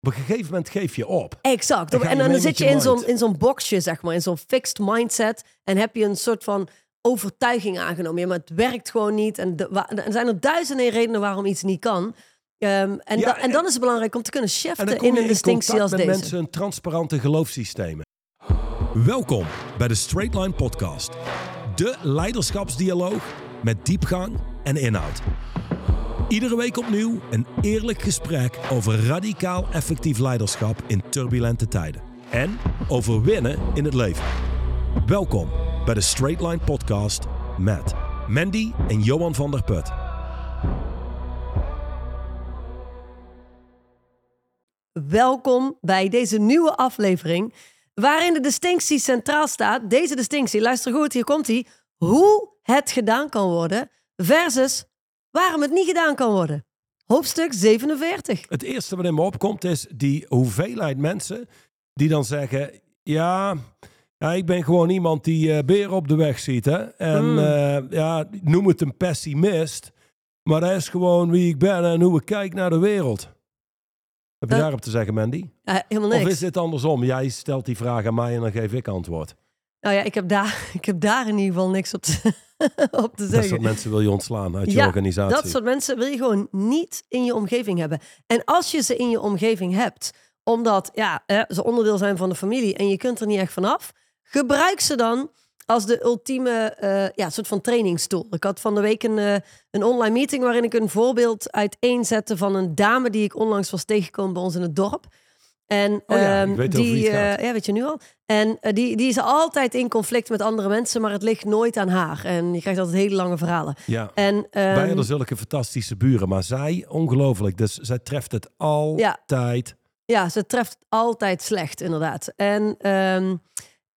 Op een gegeven moment geef je op. Exact. En dan zit je je in zo'n, zo'n boxje, zeg maar, in zo'n fixed mindset. En heb je een soort van overtuiging aangenomen. Ja, maar het werkt gewoon niet. En er zijn er duizenden redenen waarom iets niet kan. Ehm, en, Ja, da- en dan is het belangrijk om te kunnen En shiften in een in distinctie als met deze. mensen een transparante geloofssystemen. Welkom bij de Straight Line Podcast. De leiderschapsdialoog met diepgang en inhoud. Iedere week opnieuw een eerlijk gesprek over radicaal effectief leiderschap in turbulente tijden. En over winnen in het leven. Welkom bij de Straight Line Podcast met Mandy en Johan van der Put. Welkom bij deze nieuwe aflevering. Waarin de distinctie centraal staat. Deze distinctie, luister goed, hier komt hij. Hoe het gedaan kan worden versus waarom het niet gedaan kan worden. Hoofdstuk 47. Het eerste wat in me opkomt is die hoeveelheid mensen die dan zeggen: Ja, ja ik ben gewoon iemand die eh beren op de weg ziet. Hè? En Mm. eh, ja, noem het een pessimist, maar dat is gewoon wie ik ben en hoe ik kijk naar de wereld. Heb je daarop te zeggen, Mandy? Ja, helemaal niks. Of is dit andersom? Jij stelt die vraag aan mij en dan geef ik antwoord. Nou ja, ik heb daar, ik heb daar in ieder geval niks op te, op te Dat soort mensen wil je ontslaan uit je Ja, organisatie. Dat soort mensen wil je gewoon niet in je omgeving hebben. En als je ze in je omgeving hebt, omdat ja, ze onderdeel zijn van de familie en je kunt er niet echt vanaf, gebruik ze dan als de ultieme eh, ja, soort van trainingstool. Ik had van de week een, eh, een online meeting waarin ik een voorbeeld uiteenzette van een dame die ik onlangs was tegengekomen bij ons in het dorp. En Oh ja, ehm, die, eh, ja, weet je nu al. En eh, die, die is altijd in conflict met andere mensen, maar het ligt nooit aan haar. En je krijgt altijd hele lange verhalen. ja. En, Wij hadden zulke fantastische buren, maar zij, ongelooflijk. Dus zij treft het altijd. Ja, ze treft altijd slecht, inderdaad. En ehm,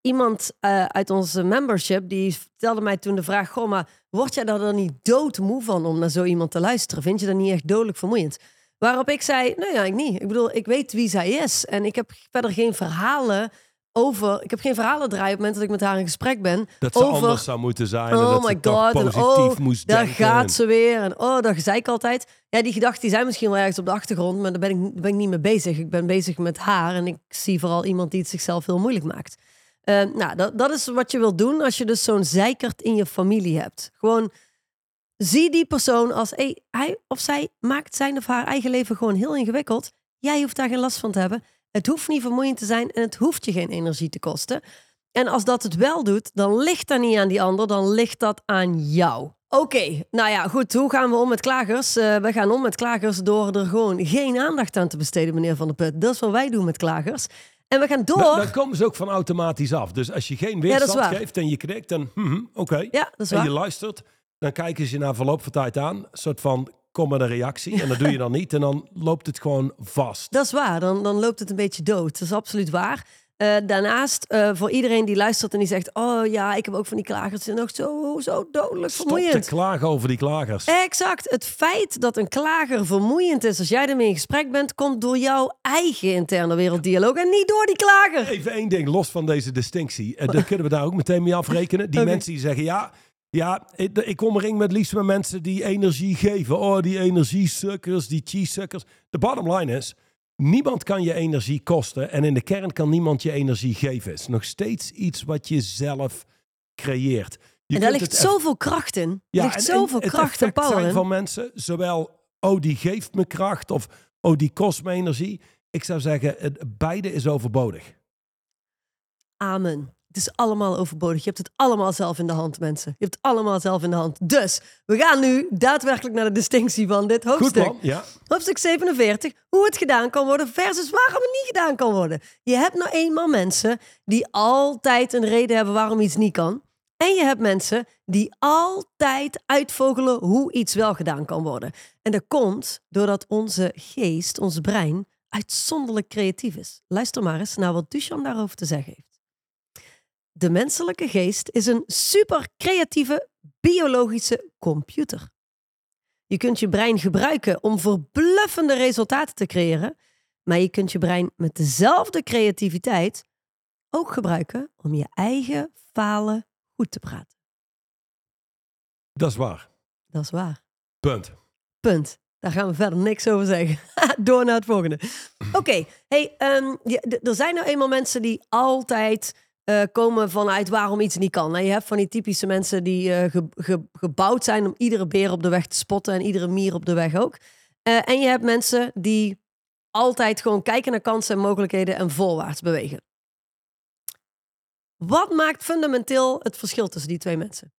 iemand eh, uit onze membership, die stelde mij toen de vraag... Goh, maar word jij daar dan niet doodmoe van om naar zo iemand te luisteren? Vind je dat niet echt dodelijk vermoeiend? Waarop ik zei, nee, ja, ik niet. Ik bedoel, ik weet wie zij is. En ik heb verder geen verhalen over... Ik heb geen verhalen draaien op het moment dat ik met haar in gesprek ben. Dat ze over, anders zou moeten zijn. en Oh dat ze my god, en oh, moest daar denken. gaat en- ze weer. En oh, dat zei ik altijd. Ja, die gedachten die zijn misschien wel ergens op de achtergrond, maar daar ben, ik, daar ben ik niet mee bezig. Ik ben bezig met haar en ik zie vooral iemand die het zichzelf heel moeilijk maakt. Eh, nou, dat, dat is wat je wilt doen als je dus zo'n zeikert in je familie hebt. Gewoon zie die persoon als, hey, hij of zij maakt zijn of haar eigen leven gewoon heel ingewikkeld. Jij hoeft daar geen last van te hebben. Het hoeft niet vermoeiend te zijn en het hoeft je geen energie te kosten. En als dat het wel doet, dan ligt dat niet aan die ander, dan ligt dat aan jou. Oké, nou ja, goed. Hoe gaan we om met klagers? Eh, we gaan om met klagers door er gewoon geen aandacht aan te besteden, meneer Van der Put. Dat is wat wij doen met klagers. En we gaan door. Dan, dan komen ze ook van automatisch af. Dus als je geen weerstand geeft en je knikt, dan hm, oké. ja, dat is En waar. je luistert, dan kijken ze je na verloop van tijd aan. Een soort van, kom met een reactie. En dat doe je dan niet. En dan loopt het gewoon vast. Dat is waar, dan, dan loopt het een beetje dood. Dat is absoluut waar. Eh, daarnaast, eh, voor iedereen die luistert en die zegt... oh ja, ik heb ook van die klagers. en nog zo, zo dodelijk Stop te vermoeiend. klagen over die klagers. Exact. Het feit dat een klager vermoeiend is als jij ermee in gesprek bent... komt door jouw eigen interne werelddialoog en niet door die klager. Even één ding, los van deze distinctie. Uh, dat kunnen we daar ook meteen mee afrekenen. Die mensen die zeggen, ja, ja ik, ik omring met liefst met mensen die energie geven. Oh, die energiesukkers, die cheese-sukkers. De bottom line is, niemand kan je energie kosten. En in de kern kan niemand je energie geven. Het is nog steeds iets wat je zelf creëert. Je en daar ligt zoveel kracht in. Er ja, ligt en- zoveel en kracht en power zijn van mensen, zowel, oh, die geeft me kracht of, oh, die kost me energie. Ik zou zeggen, het, beide is overbodig. Amen. Het is allemaal overbodig. Je hebt het allemaal zelf in de hand, mensen. Je hebt het allemaal zelf in de hand. Dus, we gaan nu daadwerkelijk naar de distinctie van dit Goed hoofdstuk. ja. Hoofdstuk 47, hoe het gedaan kan worden versus waarom het niet gedaan kan worden. Je hebt nou eenmaal mensen die altijd een reden hebben waarom iets niet kan. En je hebt mensen die altijd uitvogelen hoe iets wel gedaan kan worden. En dat komt doordat onze geest, ons brein, uitzonderlijk creatief is. Luister maar eens naar wat Duchan daarover te zeggen heeft. De menselijke geest is een super creatieve biologische computer. Je kunt je brein gebruiken om verbluffende resultaten te creëren, maar je kunt je brein met dezelfde creativiteit ook gebruiken om je eigen falen goed te praten. Dat is waar. Dat is waar. Punt. Punt. Daar gaan we verder niks over zeggen. Door naar het volgende. Oké, hey, ehm, er zijn nou eenmaal mensen die altijd eh, komen vanuit waarom iets niet kan. Nou, je hebt van die typische mensen die eh, ge- ge- gebouwd zijn om iedere beer op de weg te spotten en iedere mier op de weg ook. Eh, en je hebt mensen die altijd gewoon kijken naar kansen en mogelijkheden en voorwaarts bewegen. Wat maakt fundamenteel het verschil tussen die twee mensen?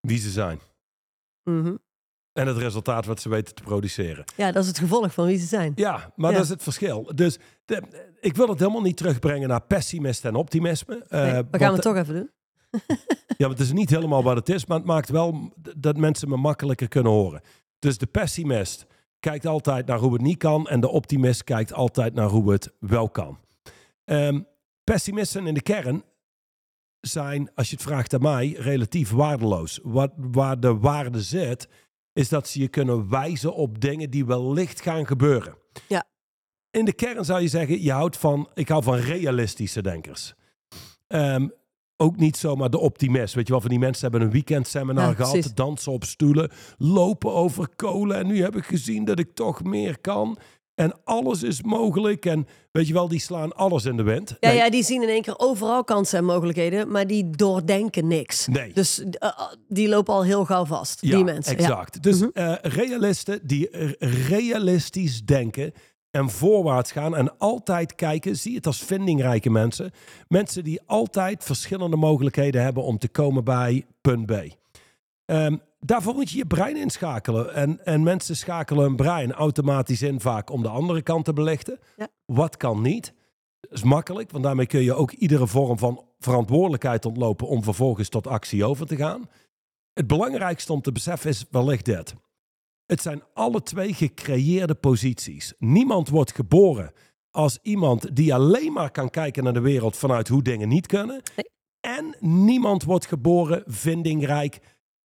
Wie ze zijn. Mhm. En het resultaat wat ze weten te produceren. Ja, dat is het gevolg van wie ze zijn. Ja, maar Ja. dat is het verschil. Dus de, ik wil het helemaal niet terugbrengen naar pessimist en optimisme. Eh, Nee, we gaan want- het toch even doen. Ja, want het is niet helemaal wat het is, maar het maakt wel dat mensen me makkelijker kunnen horen. Dus de pessimist kijkt altijd naar hoe het niet kan en de optimist kijkt altijd naar hoe het wel kan. Ehm, pessimisten in de kern zijn, als je het vraagt aan mij, relatief waardeloos. Wat, waar de waarde zit, is dat ze je kunnen wijzen op dingen die wellicht gaan gebeuren. Ja. In de kern zou je zeggen, je houdt van, ik hou van realistische denkers. Ehm, ook niet zomaar de optimist. Weet je wel, van die mensen hebben een weekendseminar Ja, gehad, precies. dansen op stoelen, lopen over kolen. En nu heb ik gezien dat ik toch meer kan. En alles is mogelijk. En weet je wel, die slaan alles in de wind. Ja, Nee, ja, die zien in één keer overal kansen en mogelijkheden, maar die doordenken niks. Nee. Dus eh, die lopen al heel gauw vast, Ja, die mensen. Ja. exact. Dus Mhm. eh, realisten die realistisch denken en voorwaarts gaan en altijd kijken, zie het als vindingrijke mensen. Mensen die altijd verschillende mogelijkheden hebben om te komen bij punt B. Ehm, daarvoor moet je je brein inschakelen. En, en mensen schakelen hun brein automatisch in vaak om de andere kant te belichten. Ja. Wat kan niet? Dat is makkelijk, want daarmee kun je ook iedere vorm van verantwoordelijkheid ontlopen om vervolgens tot actie over te gaan. Het belangrijkste om te beseffen is wellicht dit. Het zijn alle twee gecreëerde posities. Niemand wordt geboren als iemand die alleen maar kan kijken naar de wereld vanuit hoe dingen niet kunnen. Nee. En niemand wordt geboren vindingrijk,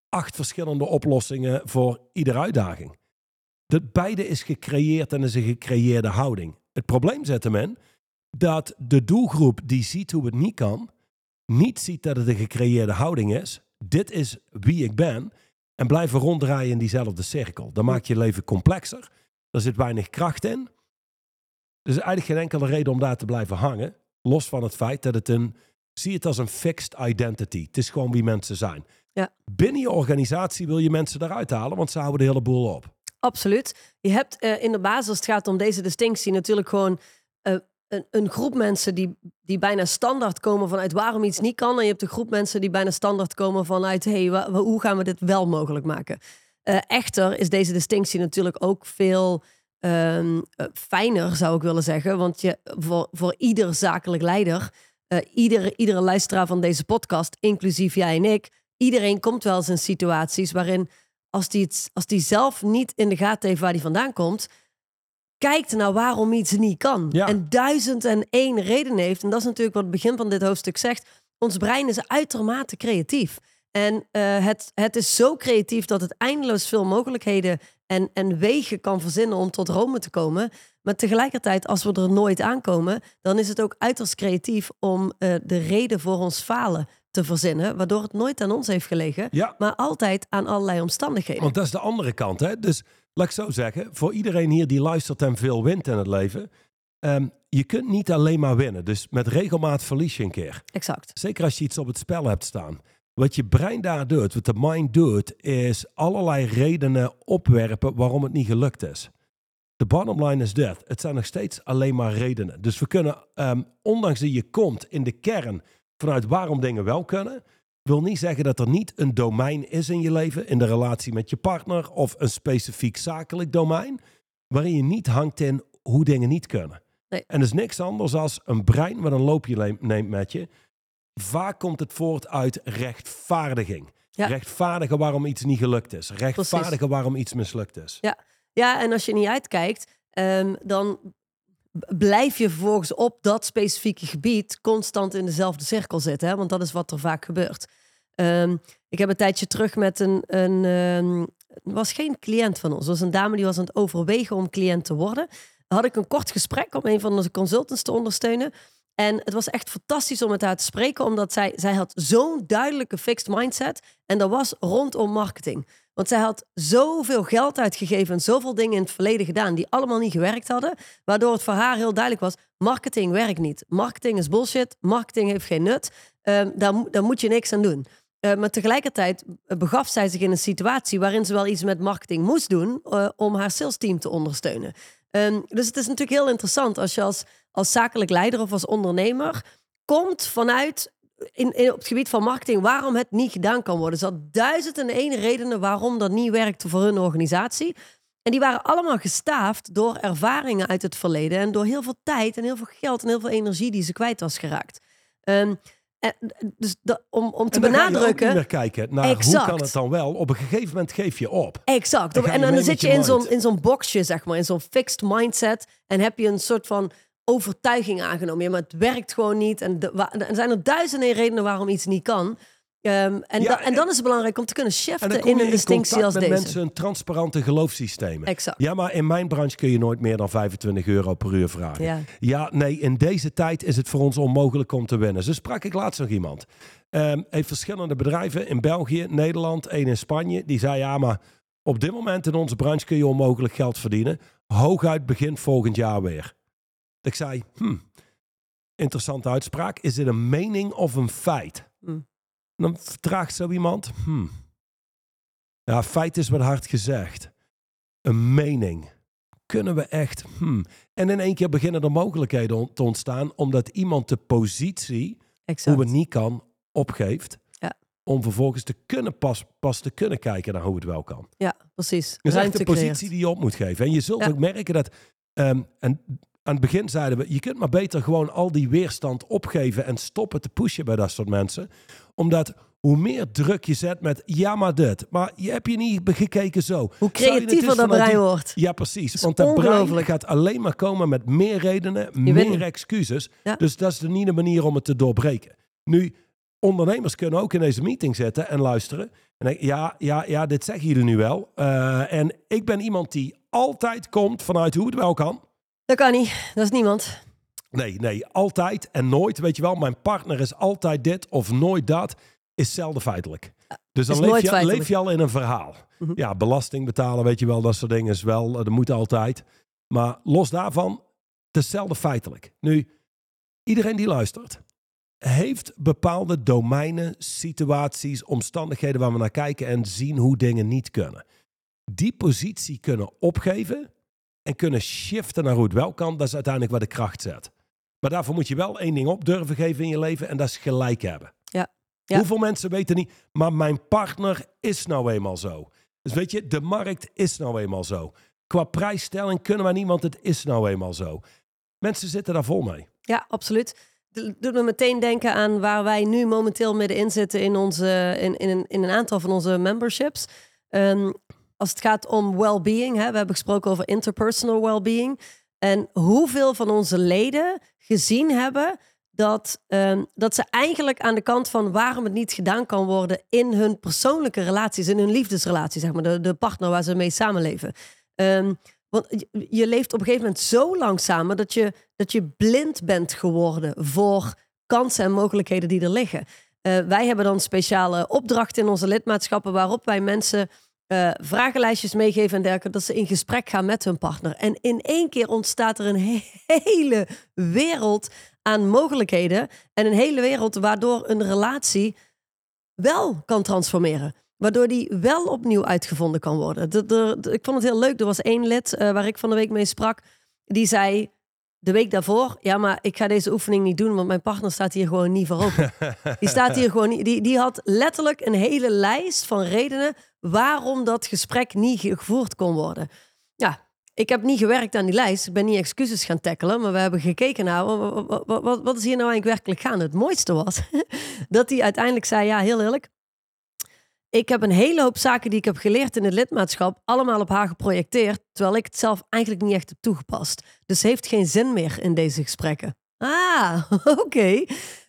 acht verschillende oplossingen voor iedere uitdaging. Dat beide is gecreëerd en is een gecreëerde houding. Het probleem zit hem in dat de doelgroep die ziet hoe het niet kan, niet ziet dat het een gecreëerde houding is. Dit is wie ik ben. En blijven ronddraaien in diezelfde cirkel. Dan maak je je leven complexer. Er zit weinig kracht in. Er is eigenlijk geen enkele reden om daar te blijven hangen. Los van het feit dat het een. Zie het als een fixed identity. Het is gewoon wie mensen zijn. Ja. Binnen je organisatie wil je mensen eruit halen, want ze houden de hele boel op. Absoluut. Je hebt eh, in de basis, het gaat om deze distinctie, natuurlijk gewoon eh, een, een groep mensen die, die bijna standaard komen vanuit waarom iets niet kan. En je hebt een groep mensen die bijna standaard komen vanuit hey, hoe gaan we dit wel mogelijk maken. Eh, echter is deze distinctie natuurlijk ook veel ehm, eh, fijner, zou ik willen zeggen. Want je, voor, voor ieder zakelijk leider, iedere, iedere luisteraar van deze podcast, inclusief jij en ik, iedereen komt wel eens in situaties waarin als die, het, als die zelf niet in de gaten heeft waar die vandaan komt, kijkt naar waarom iets niet kan. Ja. En duizend en één reden heeft. En dat is natuurlijk wat het begin van dit hoofdstuk zegt. Ons brein is uitermate creatief. En eh, het, het is zo creatief dat het eindeloos veel mogelijkheden en, en wegen kan verzinnen om tot Rome te komen. Maar tegelijkertijd, als we er nooit aankomen, dan is het ook uiterst creatief om eh, de reden voor ons falen te verzinnen. Waardoor het nooit aan ons heeft gelegen, Ja. maar altijd aan allerlei omstandigheden. Want dat is de andere kant. Hè? Dus laat ik zo zeggen, voor iedereen hier die luistert en veel wint in het leven. ehm, je kunt niet alleen maar winnen. Dus met regelmaat verlies je een keer. Exact. Zeker als je iets op het spel hebt staan. Wat je brein daar doet, wat de mind doet, is allerlei redenen opwerpen waarom het niet gelukt is. De bottom line is dit. Het zijn nog steeds alleen maar redenen. Dus we kunnen, ehm, ondanks dat je komt in de kern vanuit waarom dingen wel kunnen, wil niet zeggen dat er niet een domein is in je leven, in de relatie met je partner of een specifiek zakelijk domein, waarin je niet hangt in hoe dingen niet kunnen. Nee. En dat is niks anders als een brein wat een loopje neemt met je. Vaak komt het voort uit rechtvaardiging. Ja. Rechtvaardigen waarom iets niet gelukt is. Rechtvaardigen waarom iets mislukt is. Ja, en als je niet uitkijkt, ehm, dan blijf je vervolgens op dat specifieke gebied constant in dezelfde cirkel zitten. Hè? Want dat is wat er vaak gebeurt. Ehm, ik heb een tijdje terug met een. een ehm, was geen cliënt van ons. Was een dame die was aan het overwegen om cliënt te worden. Had ik een kort gesprek om een van onze consultants te ondersteunen. En het was echt fantastisch om met haar te spreken, omdat zij, zij had zo'n duidelijke fixed mindset. En dat was rondom marketing. Want zij had zoveel geld uitgegeven en zoveel dingen in het verleden gedaan die allemaal niet gewerkt hadden. Waardoor het voor haar heel duidelijk was: marketing werkt niet. Marketing is bullshit. Marketing heeft geen nut. Um, daar, moet je niks aan doen. Uh, maar tegelijkertijd begaf zij zich in een situatie waarin ze wel iets met marketing moest doen uh, om haar sales team te ondersteunen. Um, dus het is natuurlijk heel interessant als je als, als zakelijk leider of als ondernemer komt vanuit in, op het gebied van marketing waarom het niet gedaan kan worden. Er zat duizend en één redenen waarom dat niet werkte voor hun organisatie. En die waren allemaal gestaafd door ervaringen uit het verleden en door heel veel tijd en heel veel geld en heel veel energie die ze kwijt was geraakt. Um, en, dus om, om te benadrukken. Meer kijken naar exact. hoe kan het dan wel. Op een gegeven moment geef je op. Exact. En, en dan, zit je, je in zo'n in zo'n boxje, zeg maar, in zo'n fixed mindset. En heb je een soort van overtuiging aangenomen. Ja, maar het werkt gewoon niet. En er zijn er duizenden redenen waarom iets niet kan. Um, en, da, en, dan is het belangrijk om te kunnen shiften in een distinctie als met deze. mensen een transparante geloofssysteem. Exact. Ja, maar in mijn branche kun je nooit meer dan 25 euro per uur vragen. Ja. ja, nee, in deze tijd is het voor ons onmogelijk om te winnen. Zo sprak ik laatst nog iemand. Um, heeft verschillende bedrijven in België, Nederland, één in Spanje. Die zei, ja, maar op dit moment in onze branche kun je onmogelijk geld verdienen. Hooguit begint volgend jaar weer. Ik zei, hmm, interessante uitspraak. Is dit een mening of een feit? Hmm. Dan vraagt zo iemand, hmm. Ja, feit is wat hard gezegd. Een mening. Kunnen we echt, hmm. En in één keer beginnen er mogelijkheden te ontstaan, omdat iemand de positie, exact. hoe het niet kan, opgeeft. Ja. Om vervolgens te kunnen pas, pas te kunnen kijken naar hoe het wel kan. Ja, precies. Dus echt de positie die je op moet geven. En je zult Ja. ook merken dat, ehm, en aan het begin zeiden we, je kunt maar beter gewoon al die weerstand opgeven en stoppen te pushen bij dat soort mensen. Omdat hoe meer druk je zet met ja maar dit, maar je hebt je niet gekeken zo. Hoe creatiever dat brein wordt. Ja, precies. Want dat brein gaat alleen maar komen met meer redenen, meer excuses. Ja. Dus dat is de niet de manier om het te doorbreken. Nu, ondernemers kunnen ook in deze meeting zitten en luisteren. En ja, ja, ja, dit zeggen jullie nu wel. Eh, en ik ben iemand die altijd komt vanuit hoe het wel kan. Dat kan niet. Dat is niemand. Nee, nee, altijd en nooit. Weet je wel, mijn partner is altijd dit of nooit dat. Is zelden feitelijk. Dus dan leef je, leef je al in een verhaal. Mhm. Ja, belasting betalen, weet je wel, dat soort dingen is wel, eh, dat moet altijd. Maar los daarvan, het is zelden feitelijk. Nu, iedereen die luistert, heeft bepaalde domeinen, situaties, omstandigheden waar we naar kijken en zien hoe dingen niet kunnen. Die positie kunnen opgeven en kunnen shiften naar hoe het wel kan, dat is uiteindelijk waar de kracht zet. Maar daarvoor moet je wel één ding op durven geven in je leven en dat is gelijk hebben. Ja. Ja. Hoeveel mensen weten niet, maar mijn partner is nou eenmaal zo. Dus weet je, de markt is nou eenmaal zo. Qua prijsstelling kunnen wij niemand, het is nou eenmaal zo. Mensen zitten daar vol mee. Ja, absoluut. Doet me meteen denken aan waar wij nu momenteel middenin zitten in, onze, in, in, een, in een aantal van onze memberships. Ehm, als het gaat om well-being, hè, we hebben gesproken over interpersonal well-being. En hoeveel van onze leden gezien hebben dat, ehm, dat ze eigenlijk aan de kant van waarom het niet gedaan kan worden in hun persoonlijke relaties, in hun liefdesrelatie, zeg maar, de, partner waar ze mee samenleven. Ehm, want je, je leeft op een gegeven moment zo lang samen dat je, dat je blind bent geworden voor kansen en mogelijkheden die er liggen. Eh, wij hebben dan speciale opdrachten in onze lidmaatschappen waarop wij mensen eh, vragenlijstjes meegeven en dergelijke, dat ze in gesprek gaan met hun partner. En in één keer ontstaat er een he- hele wereld aan mogelijkheden en een hele wereld waardoor een relatie wel kan transformeren. Waardoor die wel opnieuw uitgevonden kan worden. De, de- de- ik vond het heel leuk. Er was één lid eh, waar ik van de week mee sprak. Die zei de week daarvoor... Ja, maar ik ga deze oefening niet doen... want mijn partner staat hier gewoon niet voor open. Die staat hier gewoon niet... Die, die had letterlijk een hele lijst van redenen... waarom dat gesprek niet gevoerd kon worden. Ja, ik heb niet gewerkt aan die lijst. Ik ben niet excuses gaan tackelen. Maar we hebben gekeken naar... wa- wa- wa- wat, wat is hier nou eigenlijk werkelijk gaande? Het mooiste was dat hij uiteindelijk zei... Ja, heel eerlijk... Ik heb een hele hoop zaken die ik heb geleerd in het lidmaatschap, allemaal op haar geprojecteerd, terwijl ik het zelf eigenlijk niet echt heb toegepast. Dus heeft geen zin meer in deze gesprekken. Ah, oké.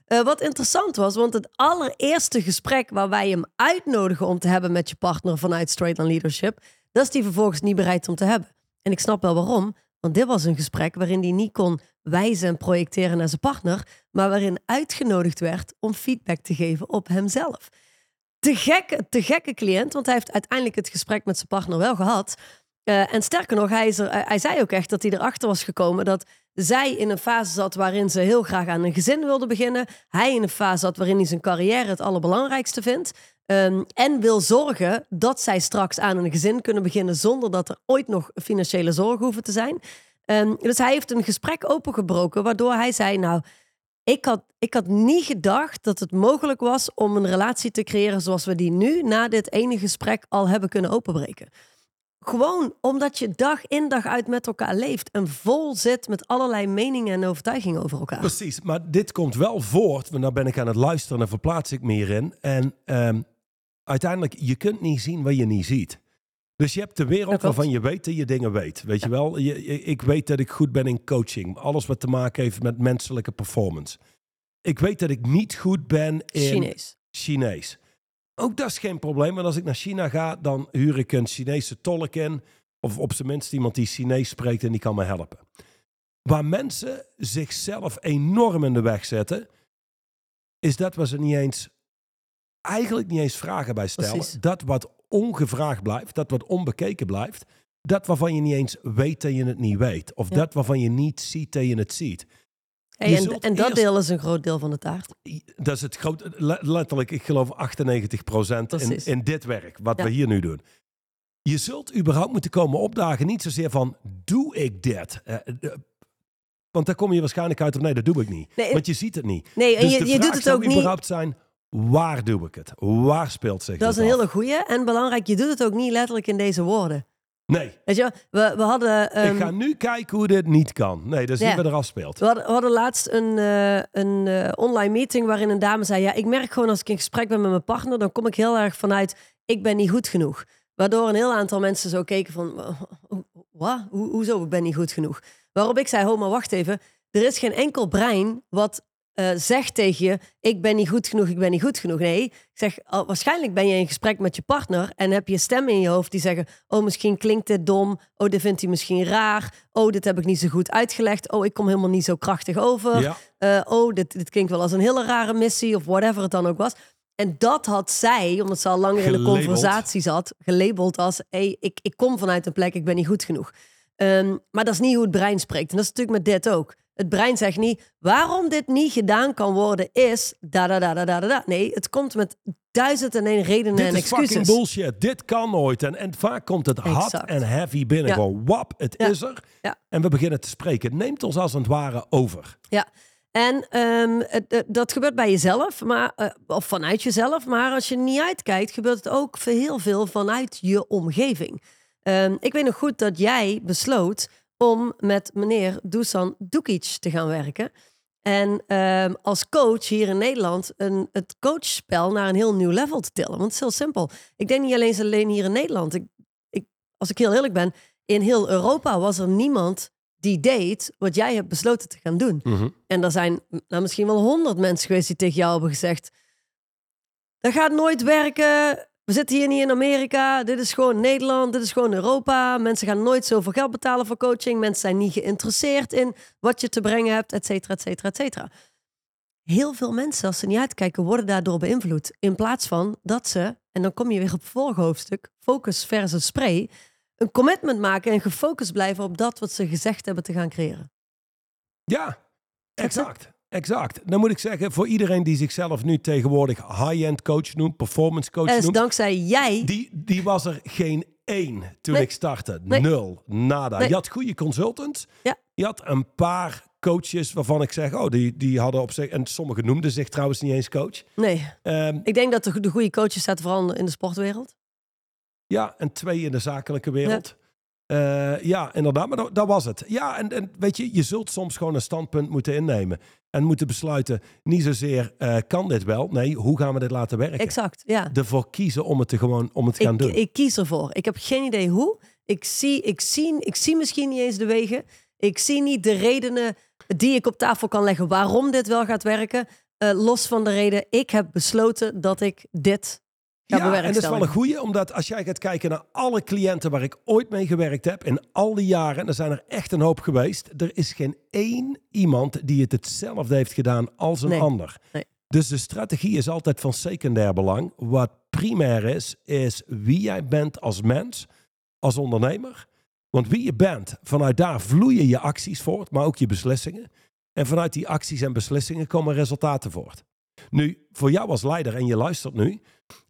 Eh, wat interessant was, want het allereerste gesprek waar wij hem uitnodigen om te hebben met je partner vanuit Straight on Leadership, dat is die vervolgens niet bereid om te hebben. En ik snap wel waarom, Want dit was een gesprek waarin hij niet kon wijzen en projecteren naar zijn partner, maar waarin uitgenodigd werd om feedback te geven op hemzelf. Te gekke, te gekke cliënt, want hij heeft uiteindelijk het gesprek met zijn partner wel gehad. Uh, en sterker nog, hij, hij zei ook echt dat hij erachter was gekomen dat zij in een fase zat waarin ze heel graag aan een gezin wilde beginnen. Hij in een fase zat waarin hij zijn carrière het allerbelangrijkste vindt. Um, en wil zorgen dat zij straks aan een gezin kunnen beginnen zonder dat er ooit nog financiële zorgen hoeven te zijn. Um, dus hij heeft een gesprek opengebroken waardoor hij zei: Nou, ik had, ik had niet gedacht dat het mogelijk was om een relatie te creëren zoals we die nu na dit ene gesprek al hebben kunnen openbreken. Gewoon omdat je dag in dag uit met elkaar leeft en vol zit met allerlei meningen en overtuigingen over elkaar. Precies, maar dit komt wel voort, want dan ben ik aan het luisteren en verplaats ik me hierin. En um, uiteindelijk, je kunt niet zien wat je niet ziet. Dus je hebt de wereld waarvan je weet dat je dingen weet. Weet je wel, je, ik weet dat ik goed ben in coaching. Alles wat te maken heeft met menselijke performance. Ik weet dat ik niet goed ben in Chinees. Chinees. Ook dat is geen probleem. Want als ik naar China ga, dan huur ik een Chinese tolk in. Of op zijn minst iemand die Chinees spreekt en die kan me helpen. Waar mensen zichzelf enorm in de weg zetten, is dat wat ze niet eens, eigenlijk niet eens vragen bij stellen. Dat wat ongevraagd blijft, dat wat onbekeken blijft. Dat waarvan je niet eens weet dat je het niet weet. Of dat waarvan je niet ziet dat je het ziet en, en dat deel is een groot deel van de taart. Dat is het groot, letterlijk, ik geloof 98 procent in, in dit werk, wat we hier nu doen. Je zult überhaupt moeten komen opdagen, niet zozeer van, doe ik dit? Uh, want daar kom je waarschijnlijk uit of nee, dat doe ik niet. Nee, want je ziet het niet. Nee, en dus je, je doet het ook niet. überhaupt zijn, waar doe ik het? Waar speelt zich Dat is een hele goeie en belangrijk, je doet het ook niet letterlijk in deze woorden. Nee. Weet je, we, we hadden... Ik ehm, ga nu kijken hoe dit niet kan. Nee, dat is niet wat er afspeelt. We hadden, we hadden laatst een, uh, een uh, online meeting waarin een dame zei... Ja, ik merk gewoon als ik in gesprek ben met mijn partner... dan kom ik heel erg vanuit, ik ben niet goed genoeg. Waardoor een heel aantal mensen zo keken van... Wat? Ho hoezo, ik ben niet goed genoeg? Waarop ik zei, ho, maar wacht even. Er is geen enkel brein wat uh, zegt tegen je: Ik ben niet goed genoeg, ik ben niet goed genoeg. Nee, ik zeg: Waarschijnlijk ben je in gesprek met je partner en heb je stemmen in je hoofd die zeggen: Oh, misschien klinkt dit dom. Oh, dit vindt hij misschien raar. Oh, dit heb ik niet zo goed uitgelegd. Oh, ik kom helemaal niet zo krachtig over. Uh, oh, dit, dit klinkt wel als een hele rare missie of whatever het dan ook was. En dat had zij, omdat ze al langer in de conversatie zat, gelabeld als: hey, ik, ik kom vanuit een plek, ik ben niet goed genoeg. Um, maar dat is niet hoe het brein spreekt. En dat is natuurlijk met dit ook. Het brein zegt niet waarom dit niet gedaan kan worden is da da da da da da. Nee, het komt met duizend en één redenen en excuses. Dit is fucking bullshit. Dit kan nooit. En, en vaak komt het hard en heavy binnen. Ja. Gewoon wap, het is er. Ja. En we beginnen te spreken. Het neemt ons als het ware over. Ja. En um, het, dat gebeurt bij jezelf, maar, uh, of vanuit jezelf. Maar als je niet uitkijkt, gebeurt het ook heel veel vanuit je omgeving. Um, ik weet nog goed dat jij besloot om met meneer Dusan Dukic te gaan werken. En um, als coach hier in Nederland een, het coachspel naar een heel nieuw level te tillen. Want het is heel simpel. Ik denk niet alleen, alleen hier in Nederland. Ik, ik, als ik heel eerlijk ben, in heel Europa was er niemand die deed wat jij hebt besloten te gaan doen. Mm -hmm. En er zijn nou, misschien wel honderd mensen geweest die tegen jou hebben gezegd... Dat gaat nooit werken. We zitten hier niet in Amerika. Dit is gewoon Nederland. Dit is gewoon Europa. Mensen gaan nooit zoveel geld betalen voor coaching. Mensen zijn niet geïnteresseerd in wat je te brengen hebt, et cetera, et cetera, et cetera. Heel veel mensen, als ze niet uitkijken, worden daardoor beïnvloed. In plaats van dat ze, en dan kom je weer op het volgende hoofdstuk, focus versus spray, een commitment maken en gefocust blijven op dat wat ze gezegd hebben te gaan creëren. Ja, exact. Exact. Dan moet ik zeggen, voor iedereen die zichzelf nu tegenwoordig high-end coach noemt, performance coach noemt. dankzij jij. Die, die was er geen één toen ik startte. Nul. Nada. Je had goede consultants. Ja. Je had een paar coaches waarvan ik zeg, oh, die, die hadden op zich, en sommigen noemden zich trouwens niet eens coach. Nee. Um, ik denk dat de, de goede coaches zaten vooral in de sportwereld. Ja, en twee in de zakelijke wereld. Uh, ja, inderdaad, maar dat, dat, was het. Ja, en, en weet je, je zult soms gewoon een standpunt moeten innemen. En moeten besluiten, niet zozeer uh, kan dit wel. Nee, hoe gaan we dit laten werken? Exact, ja. Ervoor kiezen om het te gewoon om het te gaan doen. Ik kies ervoor. Ik heb geen idee hoe. Ik zie, ik, zie, ik zie misschien niet eens de wegen. Ik zie niet de redenen die ik op tafel kan leggen waarom dit wel gaat werken. Uh, los van de reden, ik heb besloten dat ik dit Ja, en dat is wel een goeie, omdat als jij gaat kijken naar alle cliënten waar ik ooit mee gewerkt heb, in al die jaren, en er zijn er echt een hoop geweest, er is geen één iemand die het hetzelfde heeft gedaan als een Nee. ander. Nee. Dus de strategie is altijd van secundair belang. Wat primair is, is wie jij bent als mens, als ondernemer. Want wie je bent, vanuit daar vloeien je acties voort, maar ook je beslissingen. En vanuit die acties en beslissingen komen resultaten voort. Nu, voor jou als leider, en je luistert nu,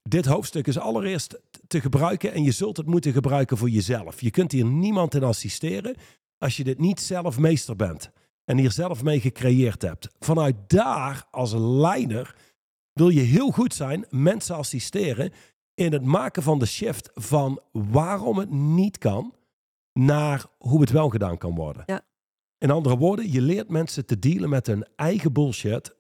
dit hoofdstuk is allereerst te gebruiken en je zult het moeten gebruiken voor jezelf. Je kunt hier niemand in assisteren als je dit niet zelf meester bent en hier zelf mee gecreëerd hebt. Vanuit daar als leider wil je heel goed zijn, mensen assisteren in het maken van de shift van waarom het niet kan naar hoe het wel gedaan kan worden. Ja. In andere woorden, je leert mensen te dealen met hun eigen bullshit.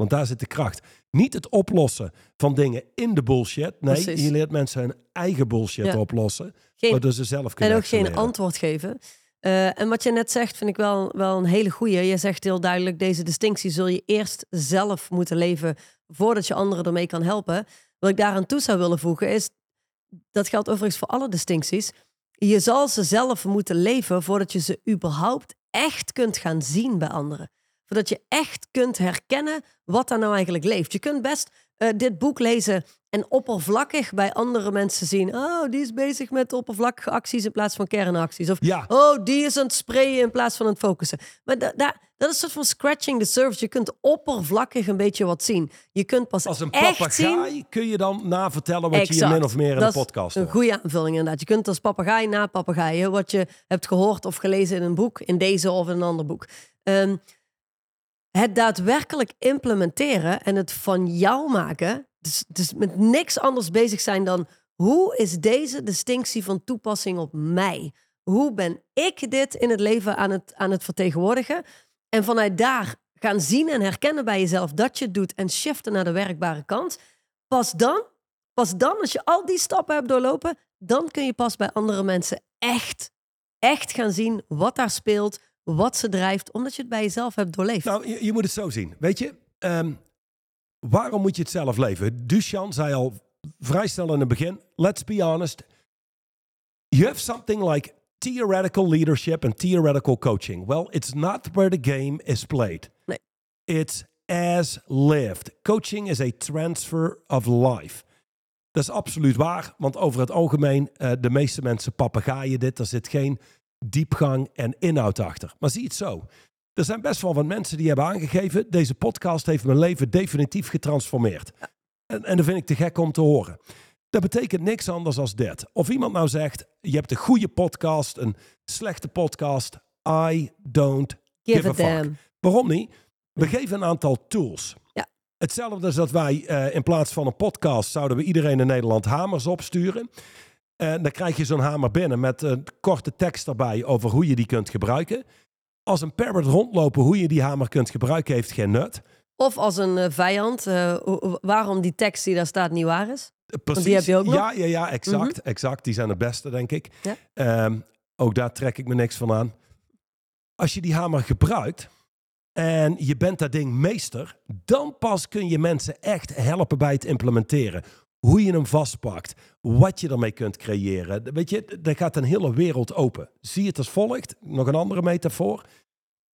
Want daar zit de kracht. Niet het oplossen van dingen in de bullshit. Nee, Precies. je leert mensen hun eigen bullshit Ja. oplossen. Geen Waardoor ze zelf kunnen En ook geen antwoord geven. Eh, en wat je net zegt, vind ik wel, wel een hele goeie. Je zegt heel duidelijk, deze distinctie zul je eerst zelf moeten leven voordat je anderen ermee kan helpen. Wat ik daaraan toe zou willen voegen is, dat geldt overigens voor alle distincties. Je zal ze zelf moeten leven voordat je ze überhaupt echt kunt gaan zien bij anderen. Voordat je echt kunt herkennen wat daar nou eigenlijk leeft. Je kunt best eh, dit boek lezen en oppervlakkig bij andere mensen zien. Oh, die is bezig met oppervlakkige acties in plaats van kernacties. Of Ja, oh, die is aan het sprayen in plaats van aan het focussen. Maar da- da- dat is een soort van scratching the surface. Je kunt oppervlakkig een beetje wat zien. Je kunt pas als een echt zien kun je dan navertellen wat je Exact. hier min of meer in Dat de is podcast Een hoort. goede aanvulling inderdaad. Je kunt als papegaai na papegaaien wat je hebt gehoord of gelezen in een boek, in deze of in een ander boek. Ehm, het daadwerkelijk implementeren en het van jou maken, dus, dus met niks anders bezig zijn dan hoe is deze distinctie van toepassing op mij? Hoe ben ik dit in het leven aan het, aan het vertegenwoordigen? En vanuit daar gaan zien en herkennen bij jezelf dat je het doet en shiften naar de werkbare kant. Pas dan Pas dan, als je al die stappen hebt doorlopen, dan kun je pas bij andere mensen echt, echt gaan zien wat daar speelt, wat ze drijft, omdat je het bij jezelf hebt doorleefd. Nou, je, je moet het zo zien. Weet je, ehm, waarom moet je het zelf leven? Duchan zei al vrij snel in het begin, let's be honest. You have something like theoretical leadership and theoretical coaching. Well, it's not where the game is played. Nee. It's as lived. Coaching is a transfer of life. Dat is absoluut waar, want over het algemeen, eh, de meeste mensen papegaaien dit. Er zit geen diepgang en inhoud achter. Maar zie het zo. Er zijn best wel wat mensen die hebben aangegeven... deze podcast heeft mijn leven definitief getransformeerd. En, en dat vind ik te gek om te horen. Dat betekent niks anders als dit. Of iemand nou zegt, je hebt een goede podcast, een slechte podcast. I don't Give give a a fuck. Waarom niet? We geven een aantal tools. Ja. Hetzelfde als dat wij eh, in plaats van een podcast... zouden we iedereen in Nederland hamers opsturen. En dan krijg je zo'n hamer binnen met een korte tekst erbij... over hoe je die kunt gebruiken. Als een parrot rondlopen hoe je die hamer kunt gebruiken... heeft geen nut. Of als een eh, vijand, eh, waarom die tekst die daar staat niet waar is. Precies. die heb je ook nog? Ja, ja, ja, exact. exact. Die zijn het beste, denk ik. Ja. Ehm, ook daar trek ik me niks van aan. Als je die hamer gebruikt en je bent dat ding meester, dan pas kun je mensen echt helpen bij het implementeren. Hoe je hem vastpakt, wat je ermee kunt creëren. Weet je, er gaat een hele wereld open. Zie het als volgt. Nog een andere metafoor.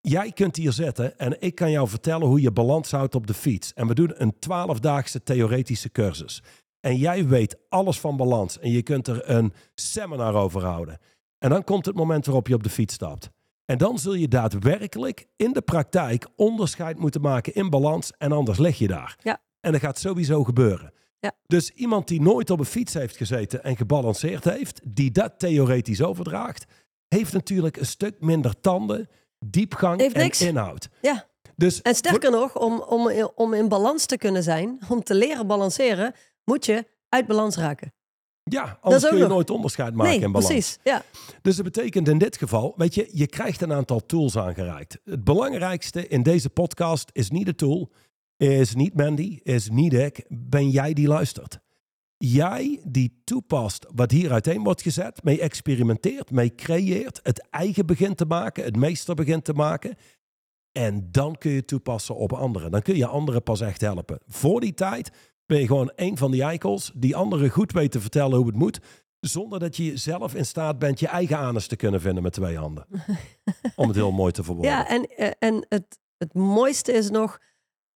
Jij kunt hier zitten en ik kan jou vertellen hoe je balans houdt op de fiets. En we doen een twaalfdaagse theoretische cursus. En jij weet alles van balans en je kunt er een seminar over houden. En dan komt het moment waarop je op de fiets stapt. En dan zul je daadwerkelijk in de praktijk onderscheid moeten maken in balans en anders lig je daar. Ja. En dat gaat sowieso gebeuren. Ja. Dus iemand die nooit op een fiets heeft gezeten en gebalanceerd heeft, die dat theoretisch overdraagt, heeft natuurlijk een stuk minder tanden, diepgang Heeft en niks. inhoud. Ja. Dus En sterker nog, om, om, om in balans te kunnen zijn, om te leren balanceren, moet je uit balans raken. ja, anders kun je nog- nooit onderscheid maken nee, in balans. precies. Ja. Dus dat betekent in dit geval, weet je, je krijgt een aantal tools aangereikt. Het belangrijkste in deze podcast is niet de tool, is niet Mandy, is niet ik, ben jij die luistert. Jij die toepast wat hier uiteen wordt gezet, mee experimenteert, mee creëert, het eigen begint te maken, het meester begint te maken. En dan kun je toepassen op anderen. Dan kun je anderen pas echt helpen. Voor die tijd ben je gewoon een van die eikels die anderen goed weet te vertellen hoe het moet. Zonder dat je zelf in staat bent je eigen anus te kunnen vinden met twee handen. Om het heel mooi te verwoorden. Ja, en, eh, en het, het mooiste is nog,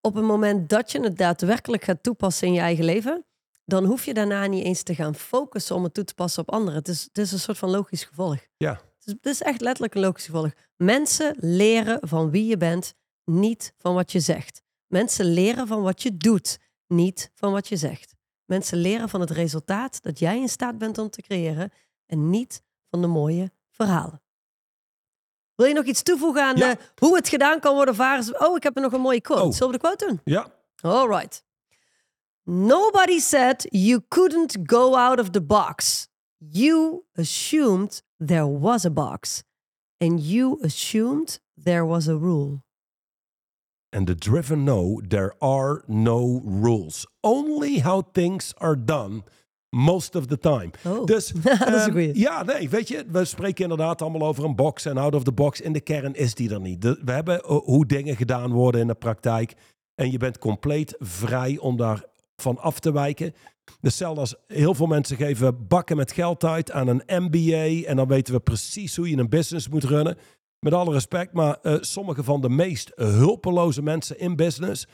op het moment dat je het daadwerkelijk gaat toepassen in je eigen leven, dan hoef je daarna niet eens te gaan focussen om het toe te passen op anderen. Het is, het is een soort van logisch gevolg. Ja. Het is, het is echt letterlijk een logisch gevolg. Mensen leren van wie je bent, niet van wat je zegt. Mensen leren van wat je doet, niet van wat je zegt. Mensen leren van het resultaat dat jij in staat bent om te creëren en niet van de mooie verhalen. Wil je nog iets toevoegen aan Ja. eh, hoe het gedaan kan worden? Varen? Oh, ik heb er nog een mooie quote. Oh. Zullen we de quote doen? Ja, All right. Nobody said you couldn't go out of the box. You assumed there was a box. And you assumed there was a rule. and the driven know there are no rules. Only how things are done most of the time. Oh, Dus, dat is een ehm, goeie. Ja, nee, weet je, we spreken inderdaad allemaal over een box en out of the box. In de kern is die er niet. De- we hebben eh, hoe dingen gedaan worden in de praktijk. En je bent compleet vrij om daar van af te wijken. Hetzelfde als heel veel mensen geven bakken met geld uit aan een MBA. En dan weten we precies hoe je een business moet runnen. Met alle respect, maar eh, sommige van de meest hulpeloze mensen in business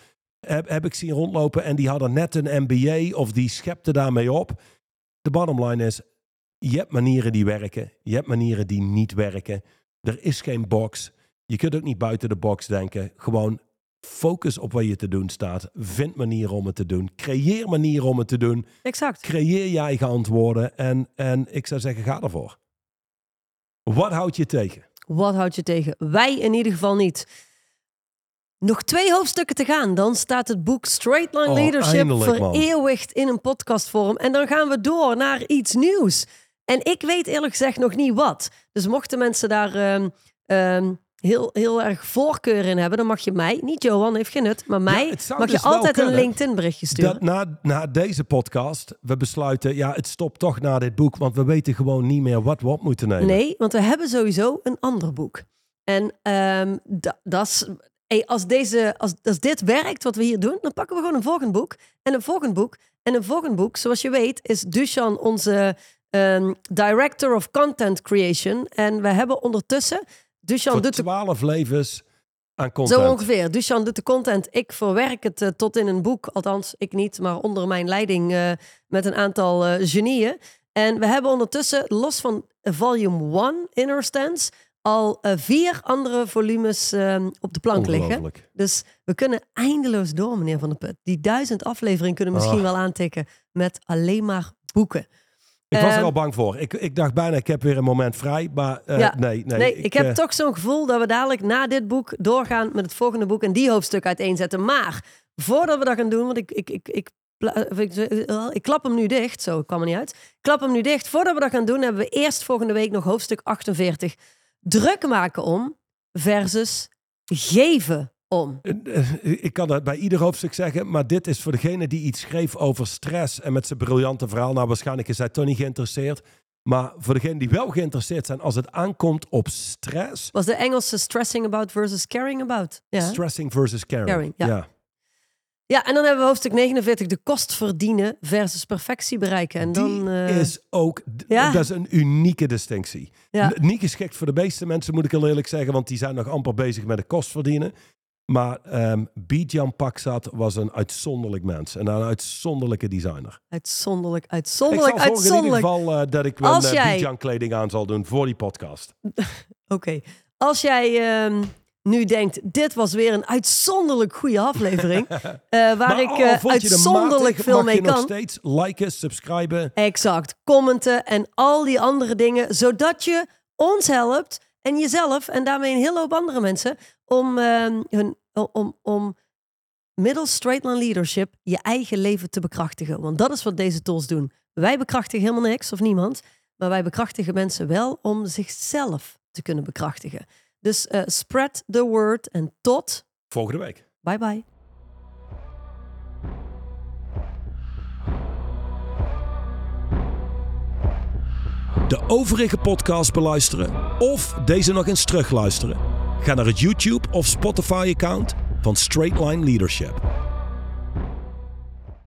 heb, heb ik zien rondlopen. En die hadden net een MBA of die schepten daarmee op. De bottom line is, je hebt manieren die werken. Je hebt manieren die niet werken. Er is geen box. Je kunt ook niet buiten de box denken. Gewoon focus op wat je te doen staat. Vind manieren om het te doen. Creëer manieren om het te doen. Exact. Creëer je eigen antwoorden. En, en ik zou zeggen, ga ervoor. Wat houdt je tegen? Wat houd je tegen? Wij in ieder geval niet. Nog twee hoofdstukken te gaan. Dan staat het boek Straight Line Oh, Leadership vereeuwigd in een podcastvorm. En dan gaan we door naar iets nieuws. En ik weet eerlijk gezegd nog niet wat. Dus mochten mensen daar ehm, ehm, heel, heel erg voorkeur in hebben, dan mag je mij, niet Johan, heeft geen nut, maar mij, mag dus je wel altijd een kunnen LinkedIn berichtje sturen. Dat na, na deze podcast, we besluiten, ja, het stopt toch na dit boek. Want we weten gewoon niet meer wat we op moeten nemen. Nee, want we hebben sowieso een ander boek. En ehm da- dat is. Hey, als, deze, als, als dit werkt, wat we hier doen, dan pakken we gewoon een volgend boek. En een volgend boek. En een volgend boek, zoals je weet, is Dushan onze ehm, Director of Content Creation. En we hebben ondertussen. Dushan Voor doet de twaalf levens aan content. Zo ongeveer. Dushan doet de content. Ik verwerk het eh, tot in een boek. Althans, ik niet, maar onder mijn leiding eh, met een aantal eh, genieën. En we hebben ondertussen, los van volume 1 Inner Stance, al eh, vier andere volumes eh, op de plank liggen. Dus we kunnen eindeloos door, meneer Van der Put. Die duizend afleveringen kunnen we misschien Ah. wel aantikken met alleen maar boeken. Ik was er Ehm, al bang voor. Ik, ik dacht bijna, ik heb weer een moment vrij. Maar eh, Ja. nee, nee. Nee, ik, heb eh, toch zo'n gevoel dat we dadelijk na dit boek doorgaan met het volgende boek en die hoofdstuk uiteenzetten. Maar voordat we dat gaan doen, want ik, ik, ik, ik, ik, ik klap hem nu dicht, zo ik kwam er niet uit. Ik klap hem nu dicht. Voordat we dat gaan doen, hebben we eerst volgende week nog hoofdstuk 48. Druk maken om versus geven om. eh, Ik kan dat bij ieder hoofdstuk zeggen, maar dit is voor degene die iets schreef over stress en met zijn briljante verhaal. Nou, waarschijnlijk is hij toch niet geïnteresseerd. Maar voor degenen die wel geïnteresseerd zijn, als het aankomt op stress, Was de Engelse stressing about versus caring about. Ja. stressing versus caring. Caring, ja. Ja, en dan hebben we hoofdstuk 49, de kost verdienen versus perfectie bereiken. En dan, Die eh, is ook, ja. dat is een unieke distinctie. Ja. Niet geschikt voor de meeste mensen, moet ik heel eerlijk zeggen, want die zijn nog amper bezig met de kost verdienen. Maar ehm Bijan Paksat was een uitzonderlijk mens en een uitzonderlijke designer. Uitzonderlijk, Ik uitzonderlijk, zal zorgen in ieder uitzonderlijk. geval eh, dat ik wel uh, jij- Bijan kleding aan zal doen voor die podcast. Oké, als jij ehm, nu denkt, dit was weer een uitzonderlijk goede aflevering, eh, waar Maar ik eh, uitzonderlijk veel mee je nog kan. steeds liken, subscriben. Exact, commenten en al die andere dingen, zodat je ons helpt en jezelf en daarmee een hele hoop andere mensen om, ehm, hun, om, om middels straight line leadership je eigen leven te bekrachtigen. Want dat is wat deze tools doen. Wij bekrachtigen helemaal niks of niemand, maar wij bekrachtigen mensen wel om zichzelf te kunnen bekrachtigen. Dus eh, spread the word en tot Volgende week. bye bye. De overige podcast beluisteren of deze nog eens terugluisteren. Ga naar het YouTube of Spotify account van Straight Line Leadership.